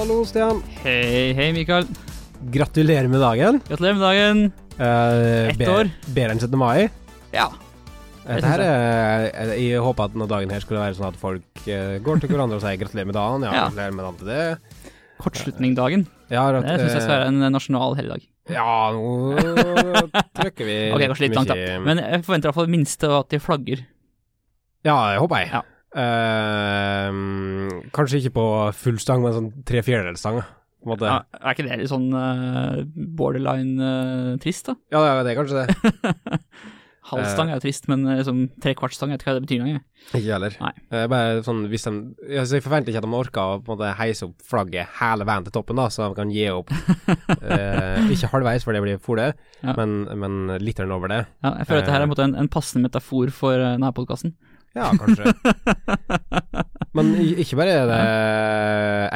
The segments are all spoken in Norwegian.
Hallo, Stian. Hei, hei, Mikael. Gratulerer med dagen. Gratulerer med dagen. Uh, Ett år. Bedre enn 17. mai. Ja. Dette her er, jeg, jeg håper at denne dagen her skulle være sånn at folk eh, går til hverandre og sier gratulerer med dagen. Ja, Ja. gratulerer med dagen til det. Kortslutningdagen. Ja, at, Det syns jeg skal eh, være en nasjonal helligdag. Ja, nå trykker vi Ok, kanskje litt mye- Men jeg forventer i hvert fall minst at de flagger. Ja, det håper jeg. Ja. Eh, kanskje ikke på full stang, men sånn tre fjerdedels stang. Ja, er ikke det litt sånn uh, borderline eh, trist, da? Ja, det er- det er kanskje det. Halv stang er jo trist, men liksom, tre kvarts stang, jeg vet ikke hva det betyr engang. Ikke heller. Nei. Eh, bare sånn, hvis de, altså, jeg forventer ikke at de orker å på en måte heise opp flagget hele veien til toppen, da, så de kan gi opp. Eh, ikke halvveis, for det blir for det, Ja. men, men litt over det. Ja, jeg føler at dette her er en, en, en passende metafor for uh, denne podkasten. Ja, kanskje. men ikke bare er det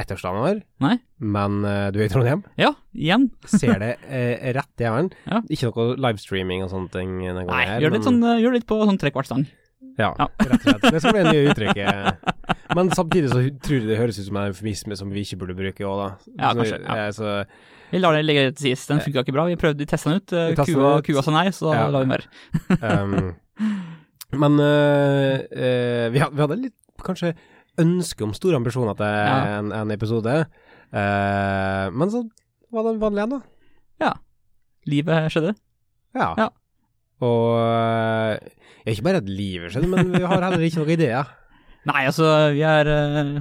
ettårsdagen vår, Nei? men eh, du er i Trondheim. Ja, igjen. Ser det eh, rett i hjernen. Ja. Ikke noe livestreaming og sånne ting Nei, her. gjør litt, sånn, eh, gjør litt på sånn trekvart stang. Ja, Ja. rett og slett. Det skal bli det nye uttrykket. Men samtidig så tror jeg det høres ut som en eufemisme som vi ikke burde bruke òg, da. Ja, Så, kanskje, ja. eh, Så, Vi lar det ligge til sist. Den funka ikke bra. Vi prøvde, vi testa den ut. eh, Kua, den ut. kua sa nei, så Ja. la vi mer. um, men eh, eh, vi, hadde, vi hadde litt kanskje ønske om store ambisjoner til Ja. en, en episode. Uh, men så var det vanlig en, da. Ja. Livet skjedde. Ja. Ja. Og eh, ikke bare at livet skjedde, men vi har heller ikke noen ideer. Nei, altså, vi er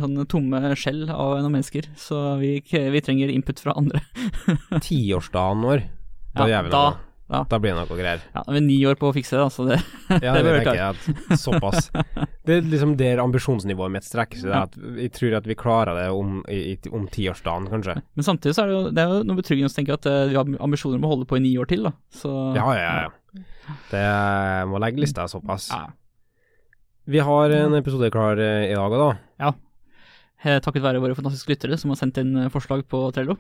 sånne tomme skjell av noen mennesker, så vi, vi trenger input fra andre. Tiårsdagen vår, da Ja, gjør vi da- noe. Ja. Da blir det noe greier. Ja, vi er ni år på å fikse det, altså. det Ja, det, Det tenker jeg at såpass. Det er liksom der ambisjonsnivået mitt strekker seg. Ja. At jeg tror at vi klarer det om, i, om tiårsdagen, kanskje. Men samtidig så er det jo, det er jo noe betryggende å tenke at eh, vi har ambisjoner om å holde på i ni år til, da. Så Ja, ja, ja. Det må legge lista såpass. Ja. Vi har en episode klar eh, i dag òg, da. Ja. Takket være våre fantastiske lyttere som har sendt inn eh, forslag på Trello.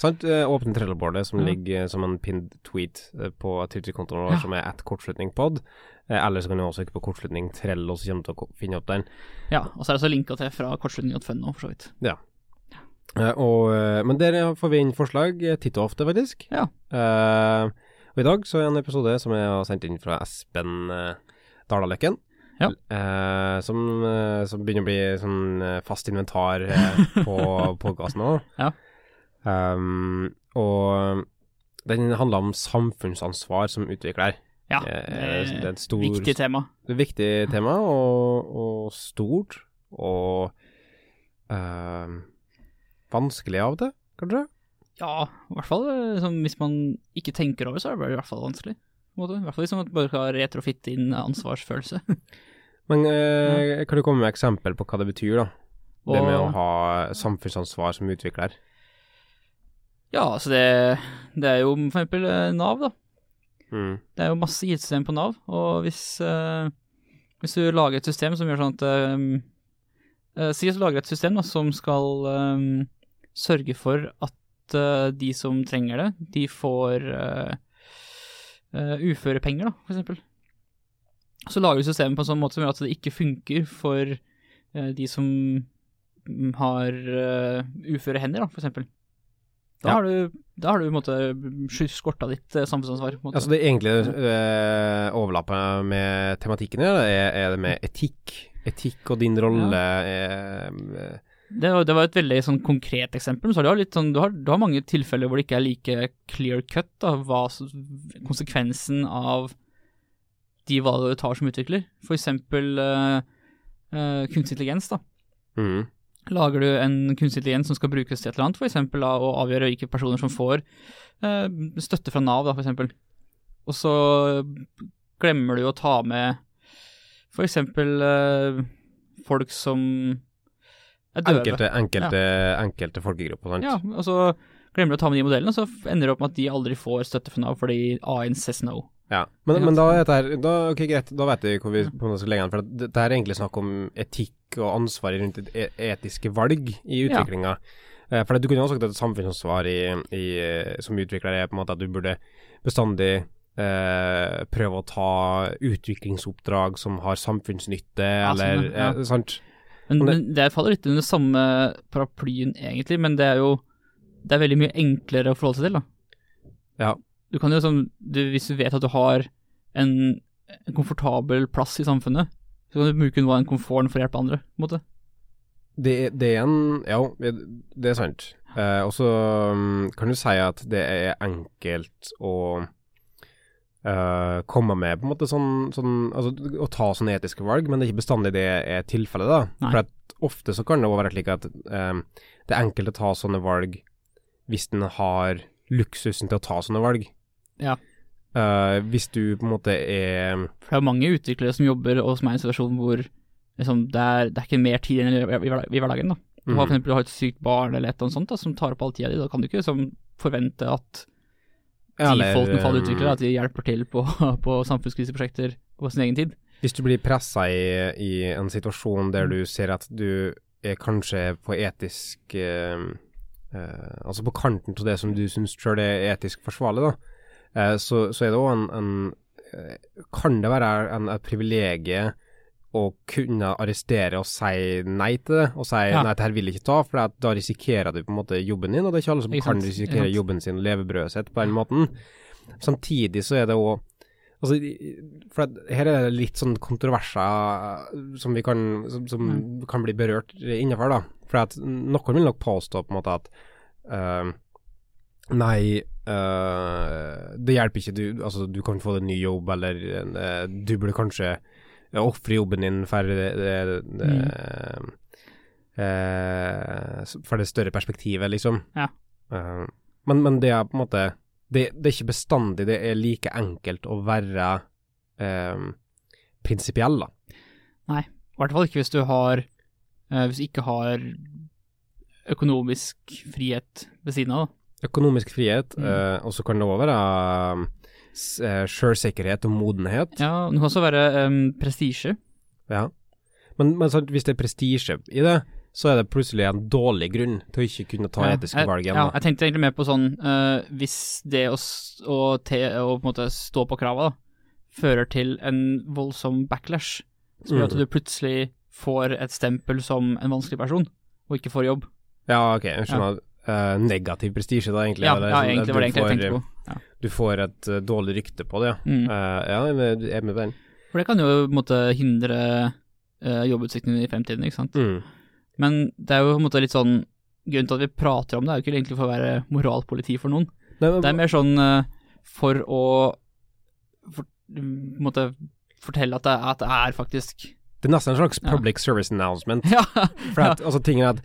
Sant? Eh, Åpne trellebordet som Ja. ligger som en pinned tweet eh, på Twitter-kontoen vår, Ja. som er at kortslutningpod. Eh, Eller så kan du også søke på kortslutning Trello, så kommer du til å finne opp den. Ja, og så er det så linka til fra kortslutning.fun for så vidt. Ja. og, eh, men der får vi inn forslag eh, titt og ofte, faktisk. Ja. Uh, og i dag så er det en episode som jeg har sendt inn fra Espen uh, Dalaløkken. Ja. Uh, som, eh, som begynner å bli sånn eh, fast inventar eh, på podkasten nå. Ja. Um, og den handler om samfunnsansvar som utvikler. Ja, Eh, det er et stor, viktig tema. det er viktig tema, og, og stort, og uh, vanskelig av og til, kanskje? Ja, i hvert fall sånn, hvis man ikke tenker over, så er det i hvert fall vanskelig. I hvert fall hvis man bare skal retrofitte inn ansvarsfølelse. Men uh, kan du komme med eksempel på hva det betyr, da? Det med å ha samfunnsansvar som utvikler. Ja, altså det, det er jo for eksempel eh, Nav, da. Mm. Det er jo masse IT-system på Nav, og hvis, uh, hvis du lager et system som gjør sånn at um, uh, Si at du lager et system da, som skal um, sørge for at uh, de som trenger det, de får uførepenger, da, for eksempel. Så lager du systemet på en sånn måte som gjør at det ikke funker for de som har uføre hender, da, for eksempel. Da, Ja. har du, da har du måte skorta ditt eh, samfunnsansvar. Måte. Altså det egentlig eh, overlappet med tematikken her, er, er det med etikk. Etikk og din rolle eh, Det, det var et veldig sånn konkret eksempel. Så du, har sånn, du, har, du har mange tilfeller hvor det ikke er like clear cut da, hva konsekvensen av de valgene du tar som utvikler. For eksempel eh, eh, kunstig intelligens. da. mm. Lager du en kunstig intelligens som skal brukes til et eller annet, da, å avgjøre hvilke personer som får eh, støtte fra Nav, da, eksempel. Og så glemmer du å ta med eksempel eh, folk som er døve. Enkelte, enkelte, enkelte folkegrupper, sant? Ja, og så glemmer du å ta med de modellene, og så ender det opp med at de aldri får støtte fra Nav fordi A1 says no. Ja, men, men da er dette da, okay, greit, da vet vi hvor vi på en måte skal legge den. For det, det er egentlig snakk om etikk og ansvar rundt et e etiske valg i utviklinga. Eh, for du kunne jo også sagt at et samfunnsansvar i, i, eh, som utvikler er på en måte at du burde bestandig eh, prøve å ta utviklingsoppdrag som har samfunnsnytte, Ja, sånn, ja. eh, sant? Men, men det faller litt under samme paraplyen, egentlig, men det er jo det er veldig mye enklere å forholde seg til, da. Ja. Du kan jo sånn, du, Hvis du vet at du har en, en komfortabel plass i samfunnet, så kan du bruke noe av den komforten for å hjelpe andre, på en måte. Det, det er en Ja, det er sant. Eh, og så mm, kan du si at det er enkelt å eh, komme med på en måte sånn, sånn Altså å ta sånne etiske valg, men det er ikke bestandig det er tilfellet, da. Nei. For at ofte så kan det òg være slik at eh, det er enkelt å ta sånne valg hvis en har luksusen til å ta sånne valg. Ja. Eh, hvis du på en måte er For det er mange utviklere som jobber og som er i en situasjon hvor liksom, det, er, det er ikke mer tid enn i, i, i hverdagen. da. Du har for Mhm. du har et sykt barn eller et eller annet sånt da, som tar opp all tida di. Da kan du ikke liksom, forvente at eller, folkene faller alle utviklere at de hjelper til på, på samfunnskriseprosjekter på sin egen tid. Hvis du blir pressa i, i en situasjon der Mm. du ser at du er kanskje på etisk eh, eh, Altså på kanten til det som du syns sjøl er etisk forsvarlig, da, så, så er det òg en, en eh, Kan det være en, et privilegium å kunne arrestere og si nei til det, og si Ja. nei, dette vil jeg ikke ta, for da risikerer du på en måte jobben din, og det er ikke alle som Ikke kan risikere jobben sin og levebrødet sitt på den måten. Samtidig så er det òg Altså, for her er det litt sånn kontroverser som vi kan, som, som Mm. kan bli berørt innenfor, da. For at noen vil nok påstå på en måte at eh, Nei, uh, det hjelper ikke. Du, altså, du kan få deg en ny jobb, eller uh, du burde kanskje ofre jobben din for det, det, det eh, For det større perspektivet, liksom. Ja. Eh, men, men det er på en måte det, det er ikke bestandig det er like enkelt å være eh, prinsipiell, da. Nei, I hvert fall ikke hvis du har eh, Hvis du ikke har økonomisk frihet ved siden av. da. Økonomisk frihet, Mm. eh, og så kan det òg være eh, sjølsikkerhet og modenhet. Ja, Det kan også være um, prestisje. Ja. Men, men sant, hvis det er prestisje i det, så er det plutselig en dårlig grunn til å ikke kunne ta Ja, etiske jeg- valg igjen. Ja, jeg tenkte egentlig mer på sånn uh, Hvis det å, å, te, å på stå på krava da, fører til en voldsom backlash, som gjør at Mhm. du plutselig får et stempel som en vanskelig person, og ikke får jobb. Ja, ok, jeg skjønner. Eh, negativ prestisje, da, egentlig. Ja, eller ja sånn, egentlig var det egentlig får, jeg tenkte på. Ja. Du får et uh, dårlig rykte på det, ja. Mm. Eh, ja, jeg er med på den. For det kan jo på en måte hindre uh, jobbutsiktene i fremtiden, ikke sant. Mm. Men det er jo på en måte litt sånn Grunnen til at vi prater om det, er jo ikke egentlig for å være moralpoliti for noen. Nei, men, Det er mer sånn for å for, måtte fortelle at det, at det er faktisk det er nesten en slags Ja. public service announcement. Ja, For at, altså, tingen er at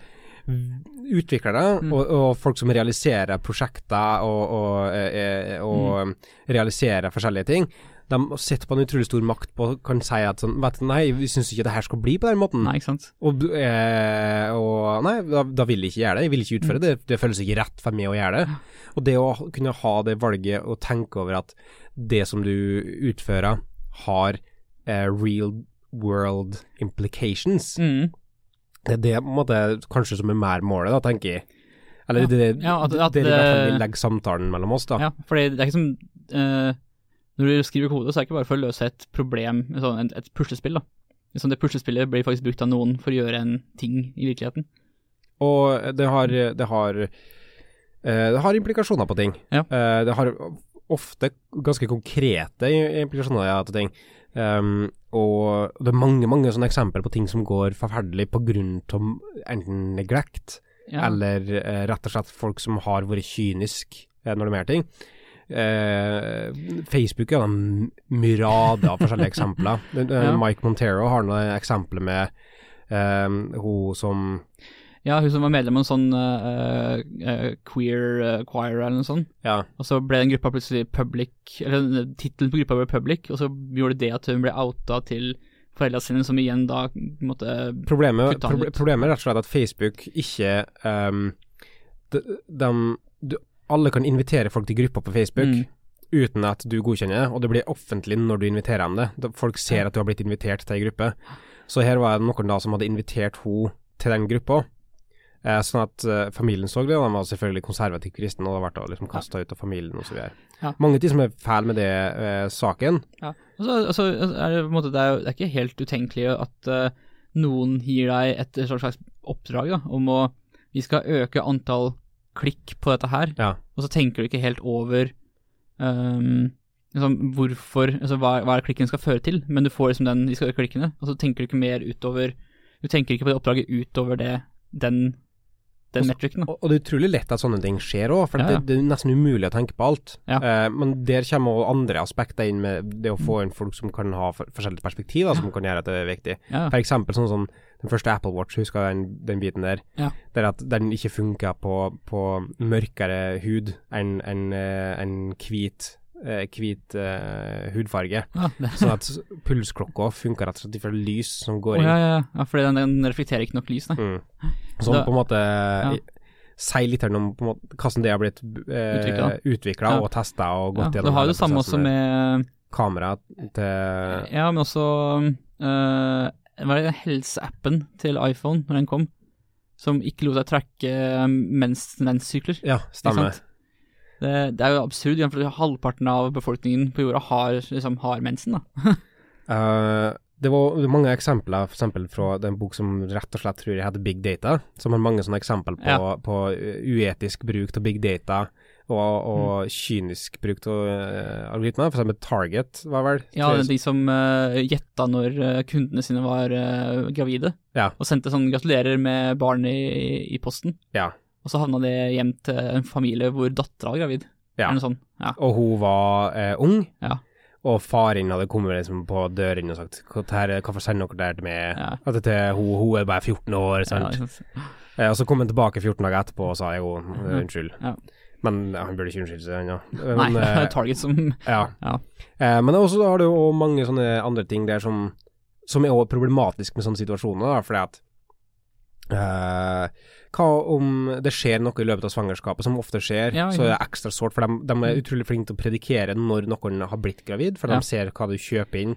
utviklere Mm. og, og folk som realiserer prosjekter og, og, eh, og Mm. realiserer forskjellige ting, de sitter på en utrolig stor makt på kan si at sånn, vet du, nei, vi syns ikke det her skal bli på den måten. nei, ikke sant. Og, eh, og nei, da, da vil jeg ikke gjøre det. Jeg vil ikke utføre det. Det føles ikke rett for meg å gjøre det. Og det å kunne ha det valget og tenke over at det som du utfører, har eh, real world implications, Mm. Det er det på en måte kanskje som er mer målet, da, tenker jeg. Eller Ja. det, Ja, at- at det, hvert fall det- vil legge samtalen mellom oss, da. Ja, for det er ikke som uh, Når du skriver kode, så er det ikke bare for å løse et problem, sånn, et, puslespill, da. Sånn, det puslespillet blir faktisk brukt av noen for å gjøre en ting i virkeligheten. Og det har, det har, eh, det har implikasjoner på ting. Ja. Eh, det har ofte ganske konkrete implikasjoner til ting. Um, og det er mange mange sånne eksempler på ting som går forferdelig av enten neglect, Ja. eller uh, rett og slett folk som har vært kynisk uh, når de gjør ting. Uh, Facebook er en myrade av forskjellige eksempler. Eh, Ja. Mike Montero har noen eksempler med eh, hun som ja, hun som var medlem av en sånn uh, uh, queer uh, choir eller noe sånt. Ja, Og så ble den gruppa plutselig public, eller tittelen på gruppa ble public, og så gjorde det at hun ble outa til foreldra sine, som igjen da måtte Problemet, Kutta proble ut. problemet er rett og slett at Facebook ikke um, de, de, de, Alle kan invitere folk til gruppa på Facebook Mm. uten at du godkjenner det, og det blir offentlig når du inviterer dem det. Folk ser at du har blitt invitert til ei gruppe. Så her var det noen da som hadde invitert henne til den gruppa. Eh, sånn at eh, familien så det, og de var selvfølgelig konservativ kristne og hadde vært liksom kasta ut av familien osv. Ja. Mange ting som er feil med det eh, saken. Ja. Og så, er det måte Det er jo det er ikke helt utenkelig at uh, noen gir deg et slags oppdrag da, om å Vi skal øke antall klikk på dette her, Ja. og så tenker du ikke helt over um, liksom, hvorfor altså, hva, hva klikken skal føre til, men du får liksom den, de skal øke klikkene, og så tenker du ikke mer utover Du tenker ikke på det oppdraget utover det, den, den Også, metricen. Og, og det er utrolig lett at sånne ting skjer òg, for Ja, ja. Det, det er nesten umulig å tenke på alt. Ja. Eh, men der kommer også andre aspekter inn med det å få inn folk som kan ha for, forskjellige perspektiver, som kan gjøre at det er viktig. Ja, eksempel sånn som den første Apple Watch, husker jeg den, den biten der? Der at den ikke funka på, på mørkere hud enn en, en, en hvit, eh, hvit eh, hudfarge. ja, Sånn at pulsklokka funker rett og slett ifra lys som går inn. Oh, ja, ja, ja, fordi den, den reflekterer ikke nok lys, nei. Mm. Sånn Da- på en måte si litt om på en måte, hvordan det har blitt eh, utvikla Ja. og testa og Ja, gått du gjennom har jo det samme også med kamera til Ja, men også øh, Hva er det helseappen til iPhone, når den kom, som ikke lot deg tracke mens menssykler. Ja, stemmer. Det, det er jo absurd, for halvparten av befolkningen på jorda har, liksom, har mensen. da. uh, det var mange eksempler for eksempel fra den bok som rett og slett tror jeg heter Big Data, som har mange sånne eksempel på, Ja. på uh, uetisk bruk av big data og, og Mm. kynisk bruk av uh, algoritmer. For eksempel Target, var vel? Ja, de som uh, gjetta når uh, kundene sine var uh, gravide, Ja. og sendte sånn 'gratulerer med barn' i, i posten. ja. Og så havna det hjem til en familie hvor dattera var gravid. Ja. Ja. Og hun var eh, ung. Ja. Og faren hadde kommet liksom på døren og sagt «Hva- her- 'Hvorfor sender dere det med Ja. At hun, hun er bare 14 år', sant. sant. Eh, og så kom han tilbake 14 dager etterpå og sa jo unnskyld. Ja. Men han burde ikke unnskylde seg ennå. Nei, men, det er eh, Target som ja. Ja. Eh, men også har du jo mange sånne andre ting der som, som er også problematisk med sånne situasjoner, da, fordi at eh, hva om det skjer noe i løpet av svangerskapet, som ofte skjer, Ja, så er det ekstra sårt, for de, de er utrolig flinke til å predikere når noen har blitt gravid, for Ja. de ser hva du kjøper inn,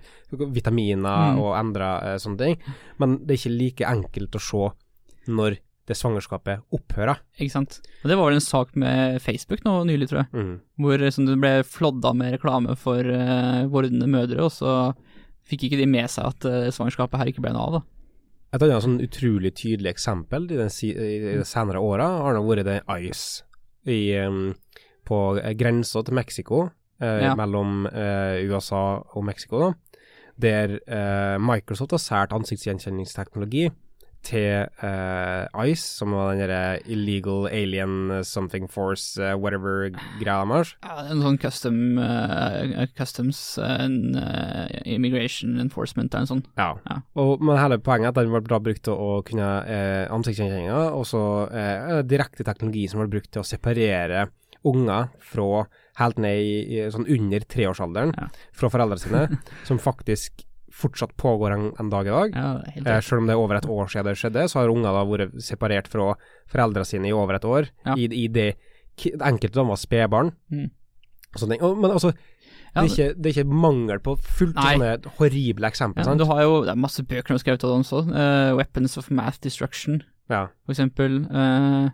vitaminer Mm. og endra uh, sånne ting, men det er ikke like enkelt å se når det svangerskapet opphører. Ikke sant. Og det var vel en sak med Facebook nå nylig, tror jeg. Mm. Hvor liksom, det ble flodda med reklame for uh, vordende mødre, og så fikk ikke de med seg at uh, svangerskapet her ikke ble noe av. da. Et annet sånn utrolig tydelig eksempel i, den, i de senere åra har nå vært det ICE i, um, på grensa til Mexico, eh, Ja. mellom eh, USA og Mexico, da, der eh, Microsoft har sært ansiktsgjenkjenningsteknologi til uh, ICE, som var den derre illegal alien something force, uh, whatever-greia deres. Ja, en sånn custom, uh, customs and eh, immigration enforcement eller en sånn. Ja. Ja. Og, men hele poenget er at den ble da brukt til å kunne uh, ansiktsgjenkjenninga, og så eh, direkte teknologi som ble brukt til å separere unger fra helt ned i, i sånn under treårsalderen Ja. fra foreldrene sine, som faktisk fortsatt pågår en, en dag i dag. Ja, Eh, selv om det er over et år siden det skjedde, så har unger da vært separert fra foreldrene sine i over et år. Ja. I, i det Enkelte av dem var spedbarn. Mm. Men altså, det, er ikke, det er ikke mangel på fullt Nei. sånne horrible eksempler, Ja, du har jo, det er masse bøker du har skrevet av det også. Uh, Weapons of Math Destruction, Ja. for eksempel. Eh,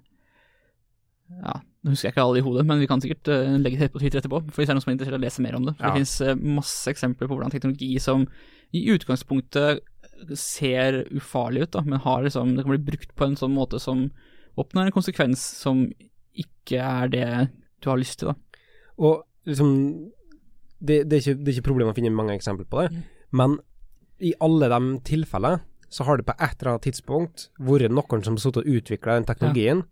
ja, nå husker jeg ikke alle i hodet, men vi kan sikkert uh, legge det på Twitter etterpå, for hvis det er noen som er interessert i å lese mer om det. For Ja. Det finnes masse eksempler på hvordan teknologi som i utgangspunktet ser ufarlig ut, da, men har liksom, det kan bli brukt på en sånn måte som oppnår en konsekvens som ikke er det du har lyst til, da. Og liksom det, det, er ikke, det er ikke problem å finne mange eksempler på det, men i alle de tilfellene så har det på et eller annet tidspunkt vært noen som har sittet og utvikla den teknologien,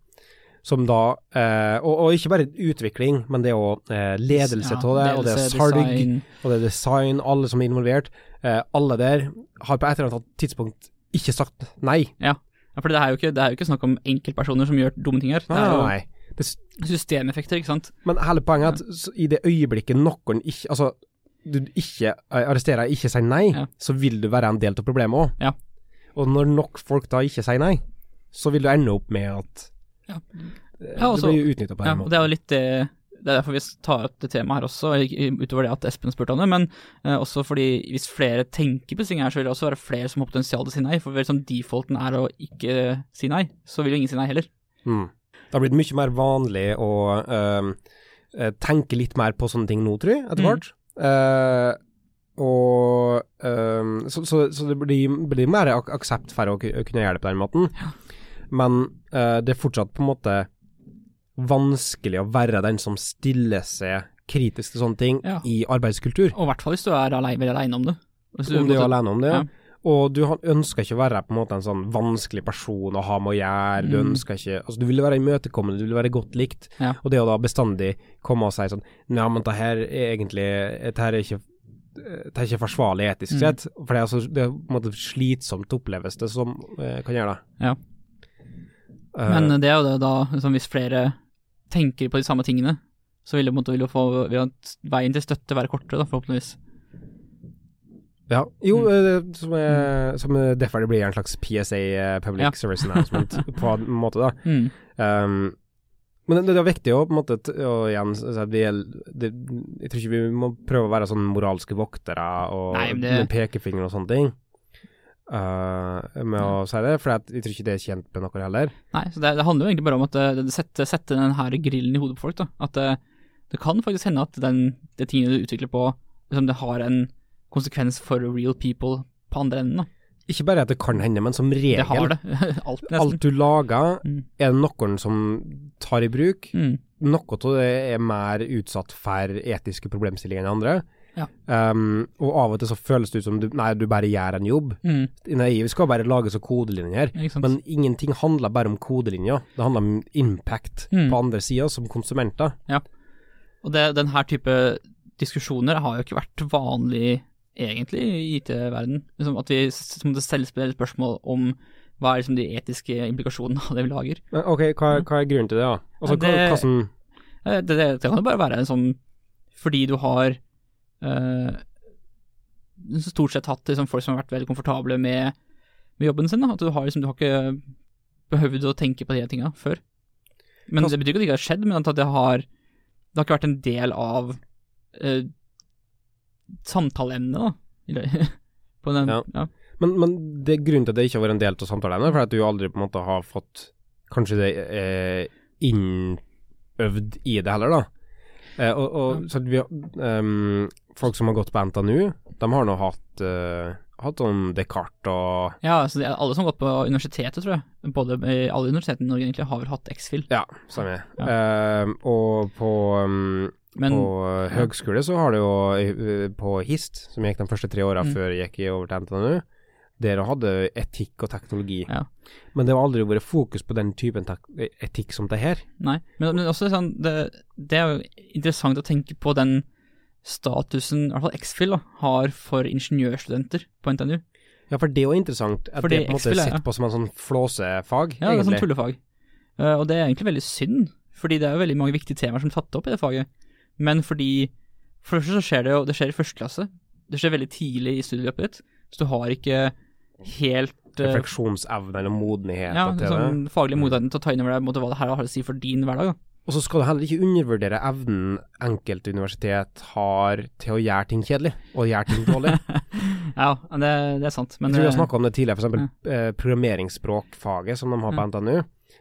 som da eh, og, og ikke bare utvikling, men det er òg eh, ledelse Ja, det, og det er salg, design. og det er design, alle som er involvert. Eh, alle der har på et eller annet tidspunkt ikke sagt nei. Ja, for det er jo ikke, det er jo ikke snakk om enkeltpersoner som gjør dumme ting her. Det er jo nei. Det, systemeffekter, ikke sant. men hele poenget er at i det øyeblikket noen ikke Altså, du ikke eh, arresterer, ikke sier nei, Ja. så vil du være en del av problemet òg. Ja. Og når nok folk da ikke sier nei, så vil du ende opp med at Ja. eh, Ja, også, du blir utnytta på Ja, den og måten. det er jo litt det det er derfor vi tar opp det temaet her også, utover det at Espen spurte om det, men uh, også fordi hvis flere tenker på ting her, så vil det også være flere som har potensial til å si nei. For liksom defaulten er å ikke si nei, så vil jo ingen si nei heller. Mm. Det har blitt mye mer vanlig å eh, tenke litt mer på sånne ting nå, tror jeg, etter Mm. hvert. Eh, og ehm, så, så, så det blir, blir mer ak aksept for å, å kunne gjøre det på den måten. Men uh, det er fortsatt på en måte vanskelig å være den som stiller seg kritisk til sånne ting Ja. i arbeidskultur. Og i hvert fall hvis du er alene, alene om det. Hvis Om du er alene om det. Ja. Og du ønsker ikke å være på en måte en sånn vanskelig person å ha med å gjøre. Du Mm. ønsker ikke Altså, du vil være imøtekommende, du vil være godt likt. Ja. Og det å da bestandig komme og si sånn Nei, men det her er egentlig Det her er ikke det er ikke forsvarlig etisk Mm. sett, for det er, altså, det er på en måte slitsomt oppleves det som eh, kan gjøre det. Ja. Eh, Men det er jo det da, liksom, hvis flere tenker på de samme tingene, så vil måte vil få vil veien til støtte være kortere, da, forhåpentligvis. Ja, jo, Mm. eh, som, er, som er derfor det blir en slags PSA, eh, Public Ja. Service Announcement, på en måte, da. Mm. Um, men det, det er viktig å på en måte og igjen, så at vi det, Jeg tror ikke vi må prøve å være sånn moralske voktere og Nei, det- med pekefinger og sånne ting. Uh, med å si det, for jeg tror ikke det er kjent med noe heller. Nei, så det, det handler jo egentlig bare om at det, det setter, setter den her grillen i hodet på folk, da. At det, det kan faktisk hende at den, det tingene du utvikler på, liksom det har en konsekvens for real people på andre enden, da. Ikke bare at det kan hende, men som regel. Det har det. Alt, nesten. Alt du lager, Mm. er det noen som tar i bruk. Mm. Noe av det er mer utsatt for etiske problemstillinger enn andre. Ja. Um, og av og til så føles det ut som du, nei, du bare gjør en jobb. Mm. Nei, vi skal bare lage så kodelinjer? Men ingenting handler bare om kodelinjer. Det handler om impact Mm. på andre sida, som konsumenter. Og det, den her type diskusjoner har jo ikke vært vanlig egentlig i IT-verden. Liksom at vi selvspiller selv stille spørsmål om hva er liksom de etiske implikasjonene av det vi lager. Ok, hva, hva er grunnen til det, da? Altså, det- hva, hva som Eh, Det, det, det kan jo bare være en sånn fordi du har eh, stort sett hatt liksom, folk som har vært veldig komfortable med, med jobben sin. Da. At du har, liksom, du har ikke behøvd å tenke på de tinga før. Men Hva- Det betyr ikke at det ikke har skjedd, men at det har Det har ikke vært en del av uh, samtaleemnet, da. På den, Ja. ja. Men, men det er grunnen til at det ikke har vært en del av samtaleemnet, for at du aldri på en måte har fått kanskje det eh, innøvd i det heller, da. Eh, og, og så vi ehm, Folk som har gått på NTNU, de har nå hatt uh, hatt sånn Descartes og ja, så det er alle som har gått på universitetet, tror jeg. Både alle universitetene i Norge egentlig har vel hatt X-Fil. Ja, stemmer. Ehm, og på um, Men på høgskole så har det jo eh, på HIST, som gikk de første tre åra Mm. før jeg gikk over til NTNU, der hadde etikk og teknologi. Ja. Men det har aldri vært fokus på den typen etikk som det her. Nei, men, men også sånn, det, det er jo interessant å tenke på den statusen, i hvert fall X-Fill, har for ingeniørstudenter på NTNU. Ja, for det er jo interessant at Fordi det på en måte er er- sett på som en sånn flåsefag, Ja, det er sånn tullefag. Uh, og det er egentlig veldig synd, fordi det er jo veldig mange viktige temaer som er tatt opp i det faget. Men fordi For det første så skjer det jo Det skjer i første klasse. Det skjer veldig tidlig i studieløpet ditt, så du har ikke helt eh, Refleksjonsevne eller modenhet ja, til det. sånn faglig modenhet til å ta inn over deg måte, hva det her har å si for din hverdag. Da. Og så skal du heller ikke undervurdere evnen enkelte universitet har til å gjøre ting kjedelig, og gjøre ting dårlig. ja, det, det er sant. Men jeg tror vi har eh, snakka om det tidligere, f.eks. Eh, programmeringsspråkfaget som de har på Ja. NTNU.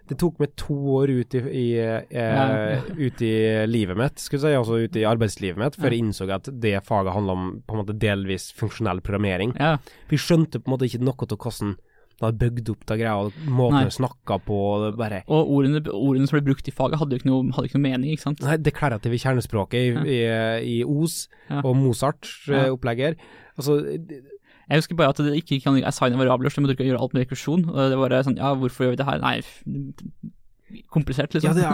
Det tok meg to år ut i, i, eh, ut i livet mitt, skulle jeg si, altså ut i arbeidslivet mitt, før Ja. jeg innså at det faget handla om på en måte delvis funksjonell programmering. ja, Vi skjønte på en måte ikke noe av hvordan da bygd opp det greia, og måten de snakka på, bare Og ordene, ordene som ble brukt i faget, hadde jo ikke noe, hadde ikke noe mening, ikke sant? Nei, deklarative kjernespråket i, i, i Os Ja. og Mozart Ja. eh. Altså, Jeg husker bare at det ikke kan assigne variabler, så du må ikke gjøre alt med rekursjon. Og det var sånn, ja, hvorfor gjør vi det her? Nei, komplisert, liksom. ja, det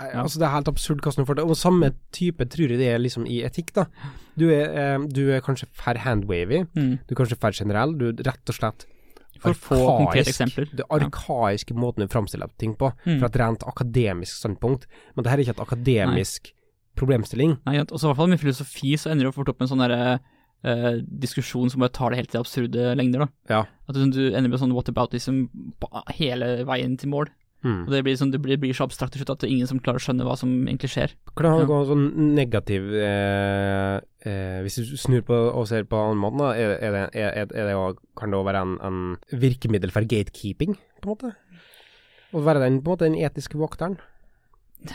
er, altså, det er helt absurd hvordan du får det. Og samme type tror jeg det er liksom i etikk, da. Du er, eh, du er kanskje for handwavy, mm. du er kanskje for generell, du er rett og slett For få konkrete eksempler. Det arkaiske måten du framstiller ting på, Mm. fra et rent akademisk standpunkt. Men det her er ikke et akademisk problemstilling. Nei, og så i hvert fall med filosofi så ender du fort opp med en sånn derre eh, diskusjon som bare tar det helt til absurde lengder, da. Ja. At du, du ender med sånn whataboutism ba- hele veien til mål. Mm. Og det blir, sånn, det blir, blir så abstrakt til slutt at det er ingen som klarer å skjønne hva som egentlig skjer. Hvordan Kan det gått sånn negativ eh, eh, Hvis du snur på og ser på annen måte, er, er det, er, det også, kan det også være en, en virkemiddel for gatekeeping, på en måte? Å være den, på en måte, den etiske vokteren?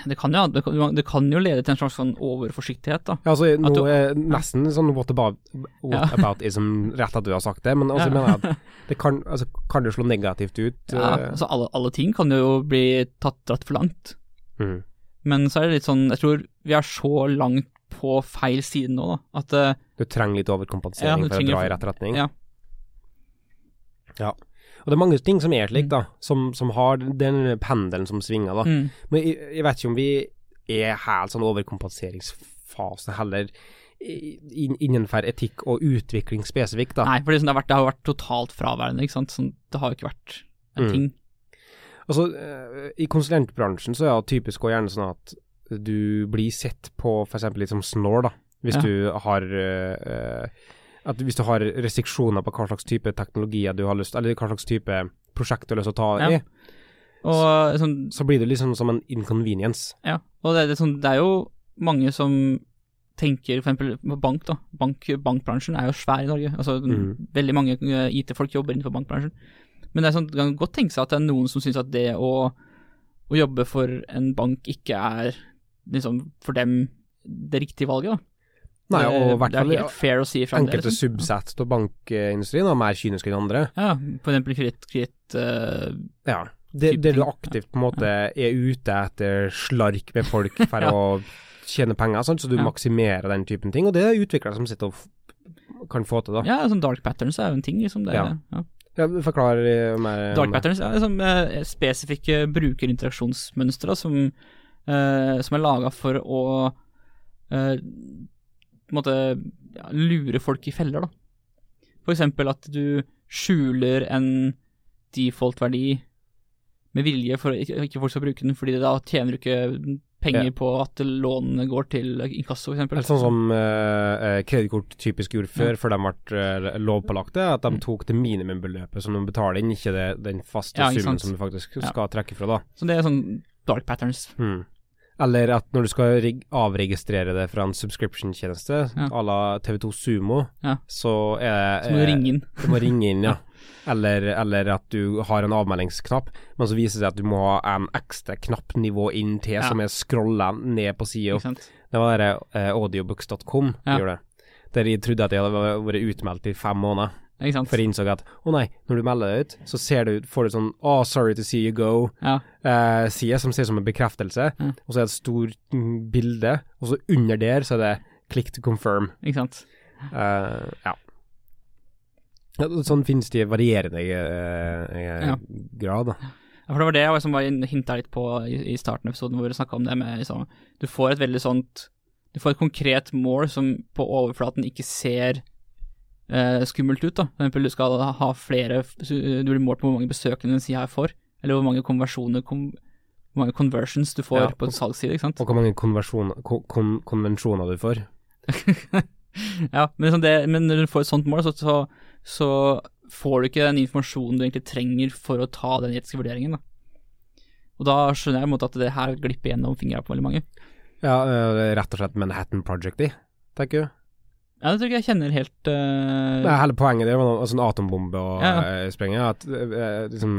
Det kan, jo, det, kan, det kan jo lede til en slags sånn overforsiktighet, da. Ja, altså, nå er nesten sånn what about, what about ism rett at du har sagt det, men altså, Ja. mener jeg det kan, altså, kan det slå negativt ut. Ja, eh, altså alle, alle ting kan jo bli tatt dratt for langt. mm. Men så er det litt sånn, jeg tror vi er så langt på feil side nå, da. At eh, Du trenger litt Ja, overkompensering for å dra i rett retning. ja. Ja. Og det er mange ting som er slik, Mm. da, som, som har den pendelen som svinger, da. mm, Men jeg, jeg vet ikke om vi er helt sånn overkompenseringsfase heller innenfor etikk og utvikling spesifikt, da. Nei, for det, sånn, det, har vært, det har vært totalt fraværende, ikke sant. Sånn, det har jo ikke vært en Mm. ting. Altså, eh, I konsulentbransjen så er det typisk og gjerne sånn at du blir sett på f.eks. litt som snål, da. Hvis Ja. du har eh, at Hvis du har restriksjoner på hva slags type teknologier du har lyst Eller hva slags type prosjekt du har lyst til å ta Ja. i, Og sånn, så blir det liksom som en inconvenience. ja. Og det, det, sånn, det er jo mange som tenker eksempel på bank, da. Bank, bankbransjen er jo svær i Norge. Altså, Mm. Veldig mange eh, IT-folk jobber innenfor bankbransjen. Men det er sånn, kan godt tenke seg at det er noen som syns at det å, å jobbe for en bank ikke er liksom for dem det riktige valget, da. Nei, og hvert det er fall enkelte subsets av bankindustrien er mer kyniske enn andre. Ja, for eksempel kreditt, kreditt eh, Ja. Det, det du aktivt på en måte er ute etter slark med folk for Ja. å tjene penger, sant? så du Ja. maksimerer den typen ting, og det er utviklere som sitter og kan få til, da. Ja, sånn dark patterns er jo en ting, liksom. Det, Ja. ja. Ja, Forklar eh, mer Dark patterns er liksom spesifikke brukerinteraksjonsmønstre som, uh, som er laga for å eh, på en måte ja, lure folk i feller, da. For eksempel at du skjuler en default-verdi med vilje for at ikke, folk skal bruke den, fordi da tjener du ikke penger Ja. på at lånene går til inkasso, for eksempel. Eller sånn som eh, kredittkort typisk gjorde før, før de ble lovpålagt lovpålagte, at de tok det minimumbeløpet som de betaler inn, ikke det, den faste Ja, summen som du faktisk Ja. skal trekke fra, da. Så det er sånn dark patterns. Hmm. Eller at når du skal avregistrere det fra en subscription-tjeneste, Ja. à la TV2 Sumo, Ja. så er Så må du ringe inn. Du må ringe inn, ja. Eller, eller at du har en avmeldingsknapp, men så viser det seg at du må ha en ekstra knappnivå inn til, Ja. som er scrolla ned på sida. Det var det uh, audiobooks.com Ja. gjorde det. Der jeg trodde at jeg hadde vært utmeldt i fem måneder. Ikke sant? For jeg innså at å nei, når du melder deg ut, så ser du, får du sånn oh, sorry to see you go, Ja. eh, side som ser ut som en bekreftelse, Ja. og så er det et stort mm, bilde, og så under der så er det click to confirm. Ikke sant? Eh, ja. Sånn finnes det i varierende eh, Ja. grad, da. Ja, for det var det jeg liksom var hinta litt på i, i starten av episoden, hvor vi snakka om det med liksom Du får et veldig sånt Du får et konkret mål som på overflaten ikke ser eh, skummelt ut, da. For eksempel du skal ha flere Du blir målt på hvor mange besøkende en side her får, eller hvor mange konversjoner kom, Hvor mange conversions du får Ja, på en salgsside, ikke sant. Og hvor mange kon konvensjoner du får. ja, men, sånn det, men når du får et sånt mål, så, så, så får du ikke den informasjonen du egentlig trenger for å ta den etiske vurderingen, da. Og da skjønner jeg måte at det her glipper gjennom fingra på veldig mange. Ja, eh, rett og slett Manhattan Project i, tenker du. Ja, det tror jeg jeg kjenner helt uh... Nei, hele poenget det var noe sånn atombombe og Ja. uh, sprenge, at uh, liksom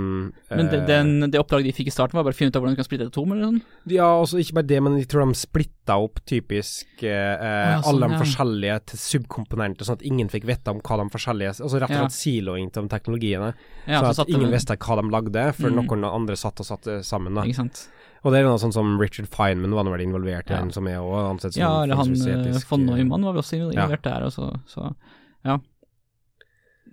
Men det, eh, den, det oppdraget de fikk i starten, var bare å finne ut av hvordan du kan splitte et atom? eller sånn? Ja, også ikke bare det, men jeg tror de splitta opp typisk eh, ja, sånn, alle de ja. forskjellige til subkomponenter, sånn at ingen fikk vite om hva de forskjellige Altså rett og Ja. slett siloing av teknologiene. Ja, så at ingen de- visste hva de lagde, før Mm. noen andre satt og satte sammen. da Ikke sant. Og det er noe sånn som Richard Feynman var vel involvert i Ja. den, som er også ansett som Ja, eller han etisk, von eh, Neumann var vel også involvert der, også, så ja.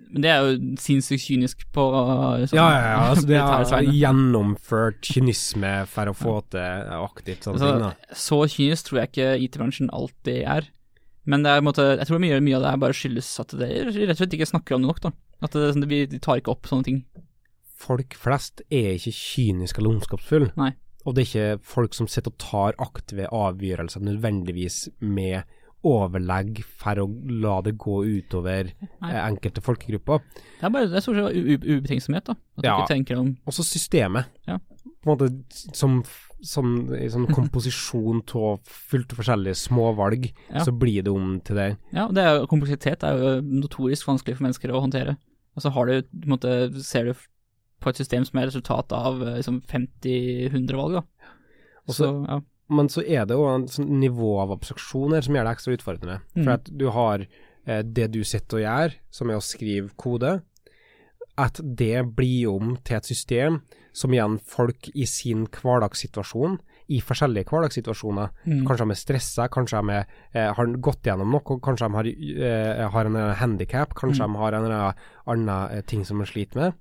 Men det er jo sinnssykt kynisk på sånn, liksom, Ja, ja, ja. Altså, det er gjennomført kynisme for å få til aktivt sånne ting. da. Altså, så kynisk tror jeg ikke IT-bransjen alltid er. Men det er, måte, jeg tror mye, mye av det er bare skyldes at det rett og slett ikke snakker om det nok. da. At det, sånn, vi de tar ikke opp sånne ting. Folk flest er ikke kyniske eller ondskapsfulle. Og det er ikke folk som sitter og tar aktive avgjørelser nødvendigvis med overlegg for å la det gå utover Nei. eh, enkelte folkegrupper. Det er bare det er stort sett ubetenksomhet. da. At du Ja. ikke tenker om Også systemet. Ja. På en måte som, som i sånn komposisjon av fullt forskjellige småvalg, Ja. så blir det om til det. Ja, det er kompleksitet er jo notorisk vanskelig for mennesker å håndtere. Altså har du, på en måte, ser du på et system som er resultat av eh, liksom 50-100 valg, da. Også, Så, ja. Men så er det jo en sånn nivå av abstraksjon her som gjør det ekstra utfordrende. Mm. For at du har eh, det du sitter og gjør, som er å skrive kode, at det blir om til et system som igjen folk i sin hverdagssituasjon, i forskjellige hverdagssituasjoner, Mm. kanskje de er stressa, kanskje de er, eh, har gått gjennom noe, kanskje de har, eh, har en handikap, kanskje Mm. de har en annen annen eh, ting som de sliter med.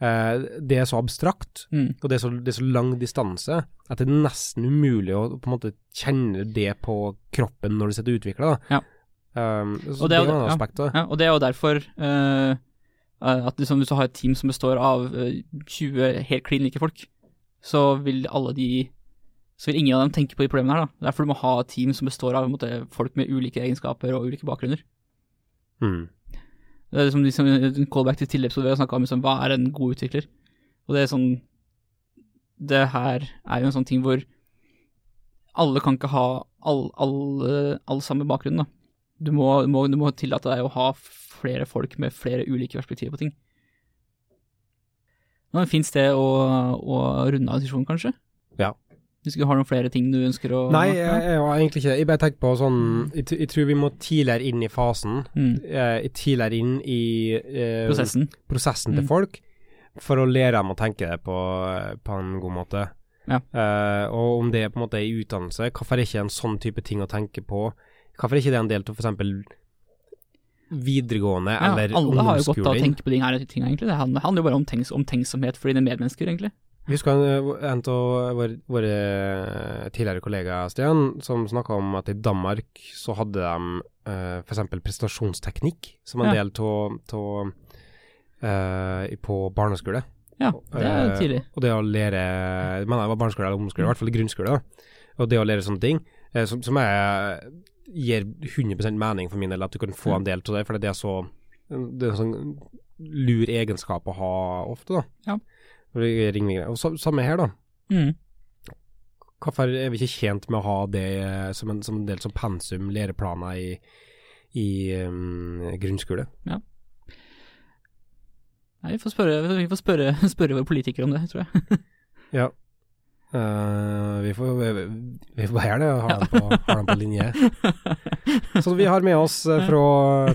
Eh, det er så abstrakt, Mm. og det er så, det er så lang distanse, at det er nesten umulig å på en måte kjenne det på kroppen når du sitter. Da. Ja. Um, så Og det det er jo ja. det. Ja, og det er jo derfor uh, at liksom, hvis du har et team som består av uh, 20 helt klin like folk, så vil alle de så vil ingen av dem tenke på de problemene her. da. Derfor du må ha et team som består av måte, folk med ulike egenskaper og ulike bakgrunner. Mm. Det er liksom, liksom en callback til tidligere episode vi har snakka om liksom, hva er en god utvikler. Og det er sånn Det her er jo en sånn ting hvor alle kan ikke ha all, alle, all samme bakgrunn, da. Du må, må, du må tillate deg å ha flere folk med flere ulike perspektiver på ting. Det var et fint sted å, å runde av diskusjonen, kanskje? Ja. Hvis du har noen flere ting du ønsker å Nei, jeg, jeg har egentlig ikke det. Jeg bare tenker på sånn jeg, jeg tror vi må tidligere inn i fasen. mm, Eh, tidligere inn i eh, prosessen. prosessen til Mm. folk, for å lære dem å tenke det på, på en god måte. Ja. Eh, og om det er på en måte i utdannelse, hvorfor er ikke en sånn type ting å tenke på? Hvorfor er ikke det en del av f.eks. videregående Ja, eller alle har jo godt av å tenke på de her tingene, egentlig. Det handler, handler jo bare om tenks, omtenksomhet for dine medmennesker, egentlig. Vi husker en, en av våre, våre tidligere kollegaer, Stian, som snakka om at i Danmark så hadde de uh, f.eks. prestasjonsteknikk som en Ja. del av uh, på barneskole. Ja, det er tidlig. Uh, Og det å lære Men det var barneskole eller ungdomsskole, i hvert fall grunnskole. da. Og det å lære sånne ting, uh, som, som er, gir 100 mening for min del, at du kan få en del av det, for det er så Det er en sånn lur egenskap å ha ofte, da. Ja. Er ringvirkninger. Og samme her, da. Mm. Hvorfor er vi ikke tjent med å ha det eh, som en, som en del som pensum, læreplaner i, i um, grunnskole? Nei, vi får spørre, vi får spørre, spørre våre politikere om det, tror jeg. Ja. Uh, vi, får, vi, vi får bare gjøre det, ha dem på, ha dem på linje. Så vi har med oss eh, fra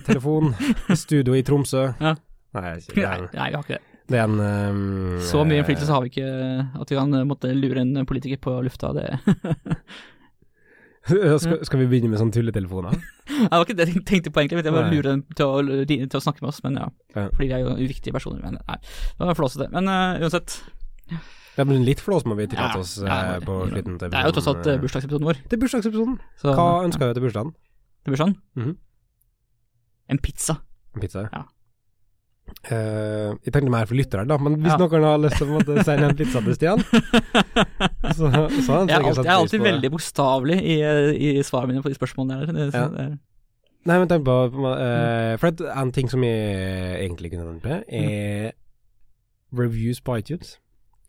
telefon, studio i Tromsø. Ja. Nei, ikke- Nei, nei, vi har ikke det. Det er en um, Så mye innflytelse har vi ikke at vi kan eh, måtte lure en politiker på lufta. Det, skal, skal vi begynne med sånne tulletelefoner? det var ikke det jeg tenkte på, egentlig. Jeg bare Nei. lure dem til til å snakke med oss, men ja. Ja. Fordi vi er jo uviktige personer. Men nei, det var flåsete. Men uh, uansett, Ja, men litt flås må vi tillate Ja, oss ja, eh, på det- slutten. det er jo tross alt eh, eh. bursdagsepisoden vår. Det er bursdagsepisoden. Så, Hva ønska du til bursdagen? Til bursdagen? Mhm. En pizza. En pizza? Ja. Eh, jeg tenkte mer for lyttere, da, men hvis Ja. noen har lyst til å måte sende en pizza til Stian, så, så han Jeg er alltid, jeg er alltid veldig bokstavelig i, i svarene mine på de spørsmålene der. Det, Ja. det, Nei, men tenk på uh, For en ting som jeg egentlig kunne nevnt med, er reviews på iTunes.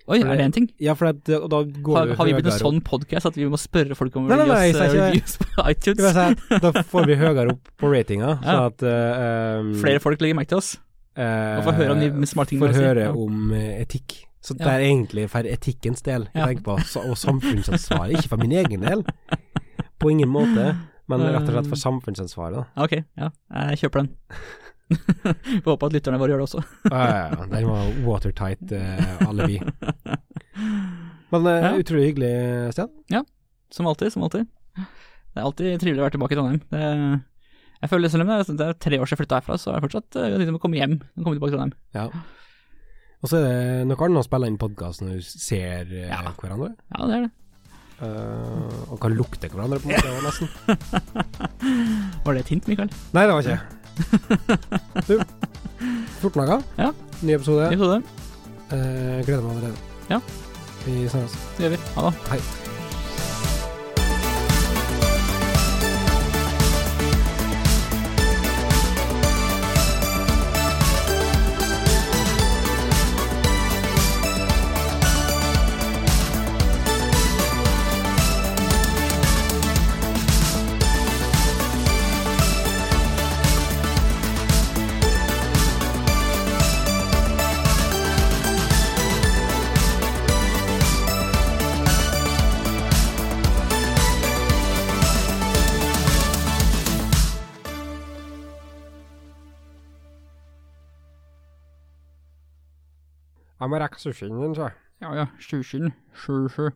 oi, er det en ting? Ja, for at, og da går Har, har vi blitt en sånn podkast at vi må spørre folk om å Nei, nei, nei, jeg eh, reviews på iTunes? Si, Da får vi høyere opp på ratinga, Ja. sånn at uh, um, Flere folk legger merke til oss. Eh, og få høre om de smarte tingene Få høre om eh, etikk. Så det er egentlig for etikkens del jeg tenker på, så, og samfunnsansvaret. Ikke for min egen del, på ingen måte, men rett og slett for samfunnsansvaret. da. Ok, ja, jeg kjøper den. Får håpe at lytterne våre gjør det også. Ja, ja, ja. Den var watertight uh, alibi. Men uh, utrolig hyggelig, Stian. Ja, Som alltid, som alltid. Det er alltid trivelig å være tilbake i Trondheim. Det, jeg føler selv om det er, det er tre år siden jeg flytta herfra, så er det fortsatt uh, til å komme hjem komme tilbake til dem. Ja. Og så er det noe annet å spille inn podkast når du ser eh, Ja. hverandre. Ja, det er det. Uh, og kan lukte hverandre, på en måte, nesten. Var det et hint, Mikael? Nei, det var ikke Du, 14 dager. Ja. Ny episode. Ny Episode. Uh, gleder meg allerede. Ja. Vi snakkes. Det gjør vi. Ha det. Hei. Må rekke sushien din, så. Ja ja, sushien. Sju, sju.